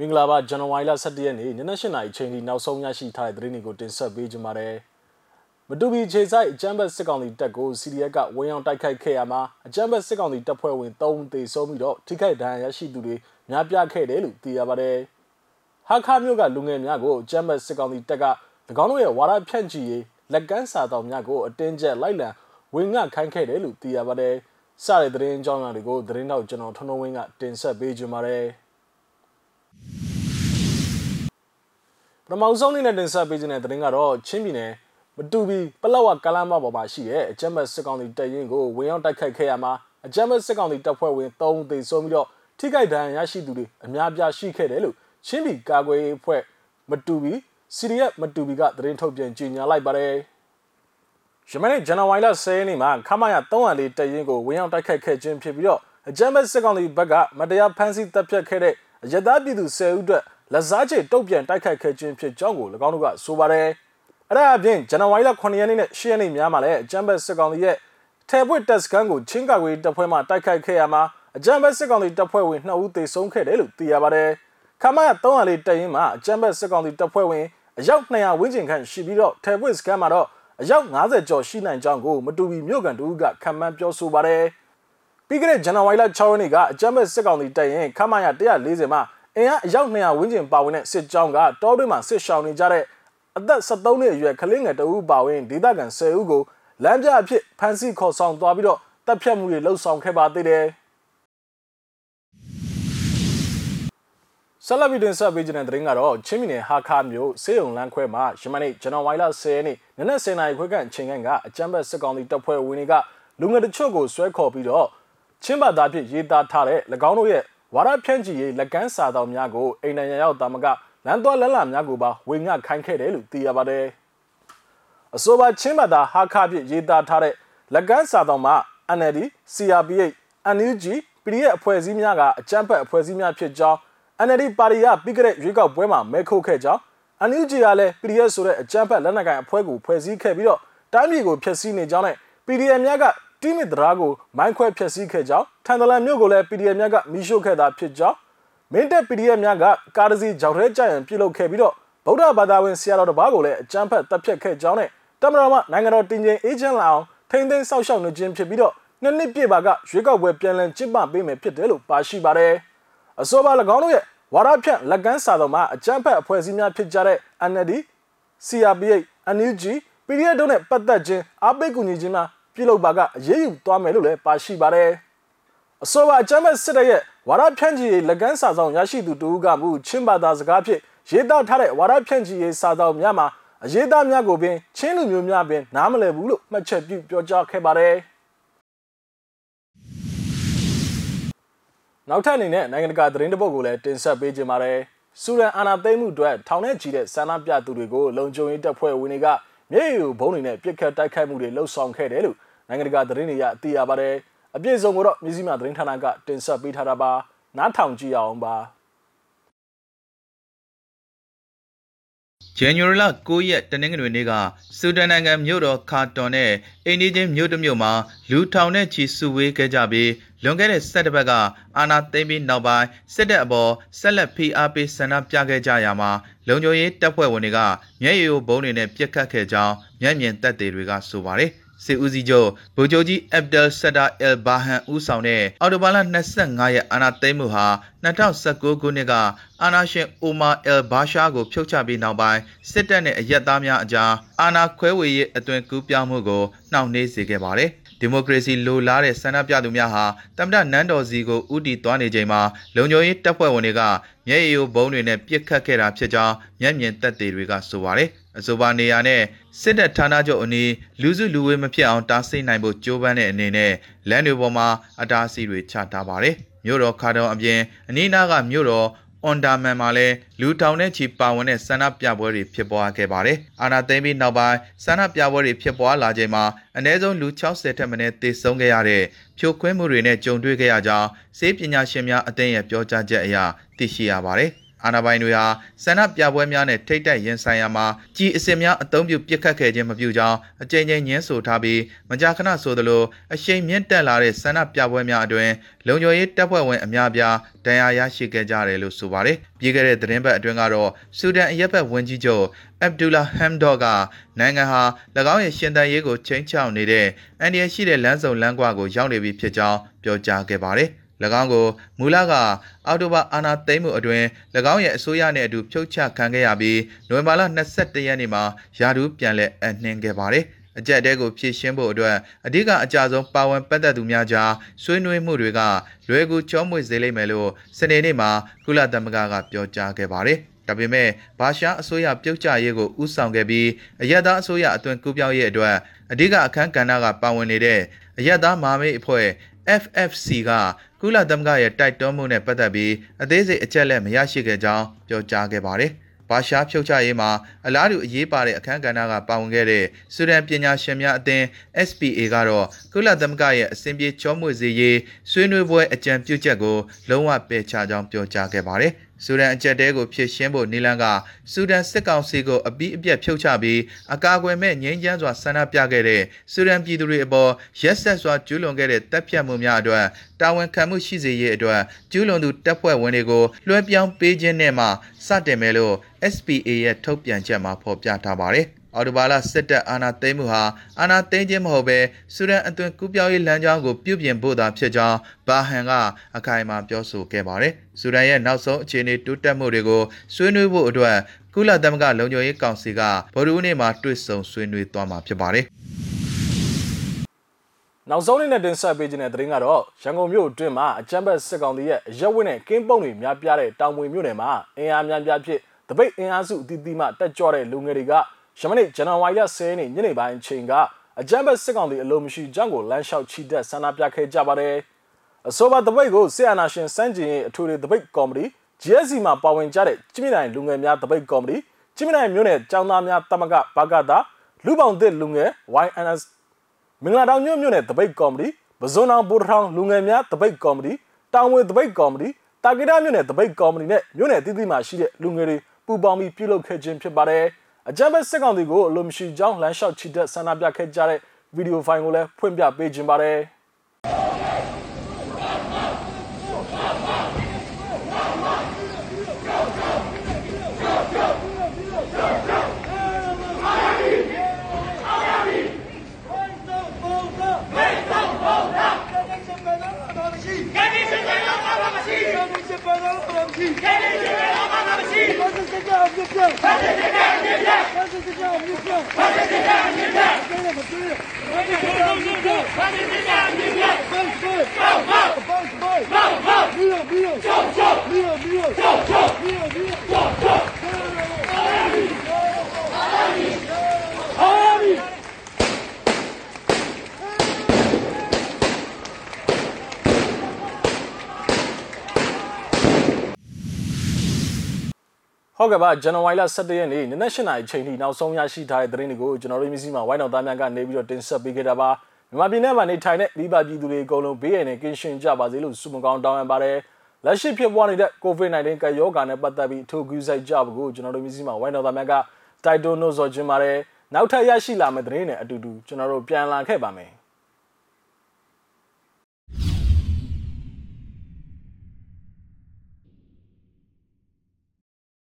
မင်္ဂလာပါဇန်နဝါရီလ17ရက်နေ့ညနေ8:00နာရီချိန်ထိနောက်ဆုံးရရှိထားတဲ့သတင်းတွေကိုတင်ဆက်ပေးကြပါမယ်။မတူပီခြေဆိုင်အကြမ်းဖက်စစ်ကောင်စီတပ်ကို CDF ကဝင်းအောင်တိုက်ခိုက်ခဲ့ရမှာအကြမ်းဖက်စစ်ကောင်စီတပ်ဖွဲ့ဝင်3ဦးသေဆုံးပြီးတော့ထိခိုက်ဒဏ်ရာရရှိသူတွေများပြားခဲ့တယ်လို့သိရပါတယ်။ဟာခါမျိုးကလူငယ်များကိုအကြမ်းဖက်စစ်ကောင်စီတပ်က၎င်းတို့ရဲ့ဝါဒဖြန့်ချီရေးလက်ကမ်းစာတော်များကိုအတင်းကျပ်လိုက်လံဝင်ငှခိုင်းခဲ့တယ်လို့သိရပါတယ်။စတဲ့သတင်းကြောင်းတွေကိုသတင်းတော့ကျွန်တော်ထွန်းထွန်းဝင်းကတင်ဆက်ပေးကြပါမယ်။ ပထမဆုံးအနေနဲ့တင်ဆက်ပေးခြင်းတဲ့သတင်းကတော့ချင်းပြည်နယ်မတူပီပလောက်ကကလမ်းမပေါ်မှာရှိတဲ့အကြမ်းဖက်စစ်ကောင်စီတပ်ရင်းကိုဝင်ရောက်တိုက်ခိုက်ခဲ့ရမှာအကြမ်းဖက်စစ်ကောင်စီတပ်ဖွဲ့ဝင်3ဦးသေဆုံးပြီးတော့ထိခိုက်ဒဏ်ရာရရှိသူတွေအများပြားရှိခဲ့တယ်လို့ချင်းပြည်ကာကွယ်ရေးအဖွဲ့မတူပီ CDF မတူပီကသတင်းထုတ်ပြန်ကြေညာလိုက်ပါတယ်။ယမနေ့ဇန်နဝါရီလ10ရက်နေ့မှာခမရ304တပ်ရင်းကိုဝင်ရောက်တိုက်ခိုက်ခဲ့ခြင်းဖြစ်ပြီးတော့အကြမ်းဖက်စစ်ကောင်စီဘက်ကမတရားဖမ်းဆီးတပ်ဖြတ်ခဲ့တဲ့ အရသားပြည်သူ10ဦးအတွက်လက်စားချေတုတ်ပြန်တိုက်ခိုက်ခဲ့ခြင်းဖြစ်ကြောင်းကို၎င်းတို့ကဆိုပါတယ်။အဲ့ဒါအပြင်ဇန်နဝါရီလ9ရက်နေ့နဲ့10ရက်နေ့များမှာလည်းအကြမ်းဖက်စစ်ကောင်စီရဲ့ထဲပွေတက်စကန်ကိုချင်းကာကွေတပ်ဖွဲ့မှတိုက်ခိုက်ခဲ့ရမှာအကြမ်းဖက်စစ်ကောင်စီတပ်ဖွဲ့ဝင်2ဦးသေဆုံးခဲ့တယ်လို့သိရပါတယ်။ခမရ304တပ်ရင်းမှာအကြမ်းဖက်စစ်ကောင်စီတပ်ဖွဲ့ဝင်အယောက်200ဝန်းကျင်ခန့်ရှိပြီးတော့ထဲပွေစကန်မှာတော့အယောက်90ကျော်ရှိနိုင်ကြောင်းကိုမတူပီမြို့ကန်တူကခံမှန်းပြောဆိုပါတယ်။ ပြီးခဲ့တဲ့ဇန်နဝါရီလ6ရက်နေ့ကအကြမ်းဖက်စစ်ကောင်စီတပ်ရင်ခမရ140မှာအင်အားအယောက်200ဝန်းကျင်ပါဝင်တဲ့စစ်ကြောင်းကတောတွင်းမှာစစ်ရှောင်နေကြတဲ့အသက်73နှစ်အရွယ်ကလေးငယ်တအုပ်ပါဝင်ဒေသခံ10ဦးကိုလမ်းပြအဖြစ်ဖမ်းဆီးခေါ်ဆောင်သွားပြီးတော့တပ်ဖြတ်မှုတွေလှုပ်ဆောင်ခဲ့ပါသေးတယ်ဆလဗီဒင်ဆက်ပေးခြင်းတဲ့သတင်းကတော့ချင်းမီနယ်ဟာခါမြို့စေယုံလန်းခွဲမှာယမနေ့ဇန်နဝါရီလ10ရက်နေ့နနက်10:00နာရီခွဲကအချိန်ကအကြမ်းဖက်စစ်ကောင်စီတပ်ဖွဲ့ဝင်တွေကလူငယ်တချို့ကိုဆွဲခေါ်ပြီးတော့ ချင်းဘာသာဖြင့်ရေးသားထားတဲ့၎င်းတို့ရဲ့ဝါရဖြန့်ချီရေးလက်ကမ်းစာတော်များကိုအိမ်နိုင်ငံရောက်တာမကလမ်းသွားလမ်းလာများကိုပါဝေငှခိုင်းခဲ့တယ်လို့သိရပါတယ်။အဆိုပါချင်းဘာသာဟာခါဖြင့်ရေးသားထားတဲ့လက်ကမ်းစာတော်မှာ NLD, CRPH, NUG, PDF အဖွဲ့အစည်းများကအကြမ်းဖက်အဖွဲ့အစည်းများဖြစ်ကြောင်း NLD ပါတီကပြီးခဲ့တဲ့ရွေးကောက်ပွဲမှာမဲခိုးခဲ့ကြောင်း NUG ကလည်း PDF ဆိုတဲ့အကြမ်းဖက်လက်နက်ကိုင်အဖွဲ့ကိုဖွဲ့စည်းခဲ့ပြီးတော့တိုင်းပြည်ကိုဖျက်ဆီးနေကြောင်းနဲ့ PDF များက တိမစ်တရားကိုမိုင်းခွဲဖျက်ဆီးခဲ့ကြောင်းထန်တလန်မြို့ကိုလည်း PDF များကမိရှို့ခဲ့တာဖြစ်ကြောင်းမင်းတပ် PDF များကကားတစီကြောက်ထဲကြရင်ပြုတ်လုခဲ့ပြီးတော့ဗုဒ္ဓဘာသာဝင်ဆရာတော်တစ်ပါးကိုလည်းအကြမ်းဖက်တပ်ဖြတ်ခဲ့ကြောင်းနဲ့တမရမနိုင်ငံတော်တင်ချင်းအေဂျင့်လာအောင်ထိန်းသိမ်းဆောက်ရှောက်နေခြင်းဖြစ်ပြီးတော့နှစ်နှစ်ပြည့်ပါကရွေးကောက်ပွဲပြန်လည်ကျင်းပပေးမယ်ဖြစ်တယ်လို့ပါရှိပါတယ်အဆိုပါ၎င်းတို့ရဲ့ဝါရဖြန့်လက်ကမ်းစာတော်မှာအကြမ်းဖက်အဖွဲ့အစည်းများဖြစ်ကြတဲ့ NLD, CRPH, NUG, PDF တို့နဲ့ပတ်သက်ခြင်းအားပေးကူညီခြင်းများ ပြုလုပ်ပါကအရေးယူသွားမယ်လို့လည်းပါရှိပါတယ်အဆိုပါအကြမ်းဖက်စစ်တပ်ရဲ့ဝါရဖြန့်ချီရေးလက်ကမ်းစာဆောင်ရရှိသူတူကမှုချင်းဘာသာစကားဖြင့်ရေးသားထားတဲ့ဝါရဖြန့်ချီရေးစာဆောင်များမှာအရေးသားများကိုပင်ချင်းလူမျိုးများပင်နားမလည်ဘူးလို့မှတ်ချက်ပြုပြောကြားခဲ့ပါတယ်နောက်ထပ်အနေနဲ့နိုင်ငံတကာသတင်းတပုတ်ကိုလည်းတင်ဆက်ပေးကြပါမယ်။စူရန်အာနာသိမ့်မှုအတွက်ထောင်ထဲကြီးတဲ့ဆန္ဒပြသူတွေကိုလုံခြုံရေးတပ်ဖွဲ့ဝင်တွေကမြေယူဘုံတွေနဲ့ပြစ်ခတ်တိုက်ခိုက်မှုတွေလှုပ်ဆောင်ခဲ့တယ်လို့ နိုင်ငံတကာသတင်းတွေရသိရပါတယ်။အပြည့်စုံကိုတော့မြစည်းမသတင်းဌာနကတင်ဆက်ပေးထားတာပါ။နားထောင်ကြည့်အောင်ပါ။ January လ9ရက်တနင်္ဂနွေနေ့ကစူဒန်နိုင်ငံမြို့တော်ခါတွန်နဲ့အိန္ဒိချင်းမြို့တစ်မြို့မှာလူထောင်နဲ့ချီစုဝေးခဲ့ကြပြီးလွန်ခဲ့တဲ့၁၇ပတ်ကအာနာသိမ့်ပြီးနောက်ပိုင်းစစ်တပ်အပေါ်ဆက်လက်ဖိအားပေးဆန္ဒပြခဲ့ကြရမှာလုံခြုံရေးတပ်ဖွဲ့ဝင်တွေကမျက်ရည်ဘုံတွေနဲ့ပြစ်ခတ်ခဲ့ကြောင်းမျက်မြင်သက်သေတွေကဆိုပါတယ်။ စစ်ဦးစီးချုပ်ဗိုလ်ချုပ်ကြီးအက်ဘ်ဒယ်ဆဒါအယ်ဘာဟန်ဦးဆောင်တဲ့အော်တိုဘာလ25ရက်အာဏာသိမ်းမှုဟာ2019ခုနှစ်ကအာဏာရှင်အိုမာအယ်ဘာရှာကိုဖြုတ်ချပြီးနောက်ပိုင်းစစ်တပ်နဲ့အရက်သားများအကြားအာဏာခွဲဝေရေးအသွင်ကူးပြောင်းမှုကိုနှောင့်နှေးစေခဲ့ပါတယ်။ဒီမိုကရေစီလိုလားတဲ့ဆန္ဒပြသူများဟာတမ္မတနန်းတော်စီကိုဥတီသွားနေချိန်မှာလုံခြုံရေးတပ်ဖွဲ့ဝင်တွေက မျက်ရည်ယိုဘုံတွေနဲ့ပစ်ခတ်ခဲ့တာဖြစ်ကြောင်းမျက်မြင်သက်သေတွေကဆိုပါတယ်။အဆိုပါနေရာနဲ့စစ်တပ်ဌာနချုပ်အနီးလူစုလူဝေးမဖြစ်အောင်တားဆီးနိုင်ဖို့ကြိုးပမ်းတဲ့အနေနဲ့လမ်းတွေပေါ်မှာအတားအဆီးတွေချထားပါတယ်။မြို့တော်ခါတော်အပြင်အနီးနားကမြို့တော် အွန်ဒါမန်မှာလည်းလူထောင်နဲ့ချီပါဝင်တဲ့ဆန္ဒပြပွဲတွေဖြစ်ပွားခဲ့ပါတယ်။အာနာသိမ့်ပြီးနောက်ပိုင်းဆန္ဒပြပွဲတွေဖြစ်ပွားလာချိန်မှာအ ਨੇ ဆုံးလူ60ထက်မနည်းသေဆုံးခဲ့ရတဲ့ဖြိုခွင်းမှုတွေနဲ့ကြုံတွေ့ခဲ့ရကြောင်းစေပညာရှင်များအသင်းရဲ့ပြောကြားချက်အရသိရှိရပါတယ်။ အာဏာပိုင်တွေဟာဆန္ဒပြပွဲများနဲ့ထိတ်တက်ရင်ဆိုင်ရာမှာကြီးအစ်များအုံပြုပစ်ခတ်ခဲ့ခြင်းမပြုကြောင်းအကြိမ်ကြိမ်ညင်းဆိုထားပြီးမကြာခဏဆိုသလိုအရှိန်မြင့်တက်လာတဲ့ဆန္ဒပြပွဲများအတွင်လုံခြုံရေးတပ်ဖွဲ့ဝင်အများပြားဒဏ်ရာရရှိခဲ့ကြတယ်လို့ဆိုပါတယ်။ပြီးခဲ့တဲ့သတင်းပတ်အတွင်းကတော့ဆူဒန်အရက်ဘက်ဝန်ကြီးချုပ်အဗ်ဒူလာဟမ်ဒေါကနိုင်ငံဟာ၎င်းရဲ့ရှင်သန်ရေးကိုချိန်ချောက်နေတဲ့အန်ဒီရရှိတဲ့လမ်းစုံလမ်းကွာကိုရောက်နေပြီဖြစ်ကြောင်းပြောကြားခဲ့ပါတယ်။၎ င်းကိုမူလကအောက်တိုဘာအာနာသိမ်းမှုအတွင်း၎င်းရဲ့အစိုးရနဲ့အတူဖြုတ်ချခံခဲ့ရပြီးနိုဝင်ဘာလ22ရက်နေ့မှာယာဒူးပြန်လည်အနှင်းခဲ့ပါတယ်။အကြက်တဲကိုဖြည့်ရှင်းဖို့အတွက်အဓိကအကြဆုံးပါဝင်ပတ်သက်သူများကြားဆွေးနွေးမှုတွေကလွယ်ကူချောမွေ့စေလိမ့်မယ်လို့စနေနေ့မှာကုလသမဂ္ဂကပြောကြားခဲ့ပါတယ်။ဒါပေမဲ့ဘာရှားအစိုးရပြုတ်ကျရေးကိုဥဆောင်ခဲ့ပြီးအရက်သားအစိုးရအသွင်ကူးပြောင်းရေးအတွက်အဓိကအခမ်းကဏ္ဍကပါဝင်နေတဲ့အရက်သားမာမိတ်အဖွဲ့ FFC က ကုလသမဂ္ဂရဲ့တိုက်တွန်းမှုနဲ့ပတ်သက်ပြီးအသေးစိတ်အချက်လက်မရရှိခဲ့ကြောင်းပြောကြားခဲ့ပါတယ်။ဘာရှားဖြုတ်ချရေးမှာအလားတူအရေးပါတဲ့အခမ်းကဏ္ဍကပါဝင်ခဲ့တဲ့စူဒန်ပညာရှင်များအသင်း SPA ကတော့ကုလသမဂ္ဂရဲ့အစဉ်ပြေချောမွေ့စေရေးဆွေးနွေးပွဲအကြံပြုချက်ကိုလုံးဝပယ်ချကြောင်းပြောကြားခဲ့ပါတယ်။ ဆူဒန်အကြက်တဲကိုဖျက်ရှင်းဖို့နီလန်ကဆူဒန်စစ်ကောင်စီကိုအပိအပြက်ဖြုတ်ချပြီးအကာအကွယ်မဲ့ငြိမ်းချမ်းစွာဆန္ဒပြခဲ့တဲ့ဆူဒန်ပြည်သူတွေအပေါ်ရက်ဆက်စွာကျူးလွန်ခဲ့တဲ့တပ်ဖြတ်မှုများအတွက်တာဝန်ခံမှုရှိစေရေးအတွက်ကျူးလွန်သူတပ်ဖွဲ့ဝင်တွေကိုလွှဲပြောင်းပေးခြင်းနဲ့မှစတင်မယ်လို့ SPA ရဲ့ထုတ်ပြန်ချက်မှာဖော်ပြထားပါတယ်။ အော်တိုဘာလစစ်တပ်အာဏာသိမ်းမှုဟာအာဏာသိမ်းခြင်းမဟုတ်ဘဲဆူဒန်အသွင်ကူးပြောင်းရေးလမ်းကြောင်းကိုပြုပြင်ဖို့သာဖြစ်ကြောင်းဘာဟန်ကအခိုင်အမာပြောဆိုခဲ့ပါတယ်။ဆူဒန်ရဲ့နောက်ဆုံးအခြေအနေတိုးတက်မှုတွေကိုဆွေးနွေးဖို့အတွက်ကုလသမဂ္ဂလုံခြုံရေးကောင်စီကဗိုလ်ရူးနေ့မှာတွေ့ဆုံဆွေးနွေးသွားမှာဖြစ်ပါတယ်။နောက်ဆုံးနေ့နဲ့တင်ဆက်ပေးခြင်းတဲ့သတင်းကတော့ရန်ကုန်မြို့အတွင်းမှာအကြမ်းဖက်စစ်ကောင်စီရဲ့ရက်ဝင်းနဲ့ကင်းပုံတွေများပြားတဲ့တောင်ပွေမြို့နယ်မှာအင်အားများပြားဖြစ်တပိတ်အင်အားစုအသီးသီးမှတက်ကြွတဲ့လူငယ်တွေက ယမနေ့ဇန်နဝါရီလ10ရက်နေ့ညနေပိုင်းအချိန်ကအကြမ်းဖက်စစ်ကောင်တွေအလိုမရှိကြောင့်ကိုလမ်းလျှောက်ချီတက်ဆန္ဒပြခဲ့ကြပါတယ်။အဆိုပါတပိတ်ကိုစစ်အာဏာရှင်စန့်ကျင်ရေးအထူးတပိတ်ကော်မတီ GSC မှာပါဝင်ကြတဲ့ကြိမနိုင်လူငယ်များတပိတ်ကော်မတီကြိမနိုင်မြို့နယ်ចောင်းသားများတမကဘကတာလူပောင်သစ်လူငယ် YNS မင်္ဂလာတောင်မြို့မြို့နယ်တပိတ်ကော်မတီပဇွန်အောင်ဘူထောင်လူငယ်များတပိတ်ကော်မတီတောင်ဝေတပိတ်ကော်မတီတာကိတာမြို့နယ်တပိတ်ကော်မတီနဲ့မြို့နယ်တည်တည်မှာရှိတဲ့လူငယ်တွေပူးပေါင်းပြီးပြုလုပ်ခဲ့ခြင်းဖြစ်ပါတယ်။ အကြမ်းဖက်စစ်ကောင်စီကိုအလိုမရှိကြောင်းလမ်းလျှောက်ချီတက်ဆန္ဒပြခဲ့ကြတဲ့ဗီဒီယိုဖိုင်ကိုလည်းဖွင့်ပြပေးခြင်းပါတယ် ဟုတ်ကဲ့ပါဇန်နဝါရီလ17ရက်နေ့နနက်၈နာရီချိန်ထိနောက်ဆုံးရရှိထားတဲ့သတင်းတွေကိုကျွန်တော်တို့မျိုးစီမှာဝိုင်းတော်သားများကနေပြီးတော့တင်ဆက်ပေးခဲ့တာပါ မြန်မာပြည်နယ်မှာနေထိုင်တဲ့မိဘပြည်သူတွေအကုန်လုံးဘေးရန်နဲ့ကင်းရှင်းကြပါစေလို့ဆုမကောင်းတောင်းရပါတယ်လက်ရှိဖြစ်ပွားနေတဲ့ COVID-19 ကရောဂါနဲ့ပတ်သက်ပြီးထိုးကူးဆိုင်ကြဖို့ကျွန်တော်တို့မျိုးစီမှာဝိုင်းတော်သားများကတိုက်တွန်းလို့ဆိုခြင်းပါတယ်နောက်ထပ်ရရှိလာမယ့်သတင်းတွေအတူတူကျွန်တော်တို့ပြန်လာခဲ့ပါမယ်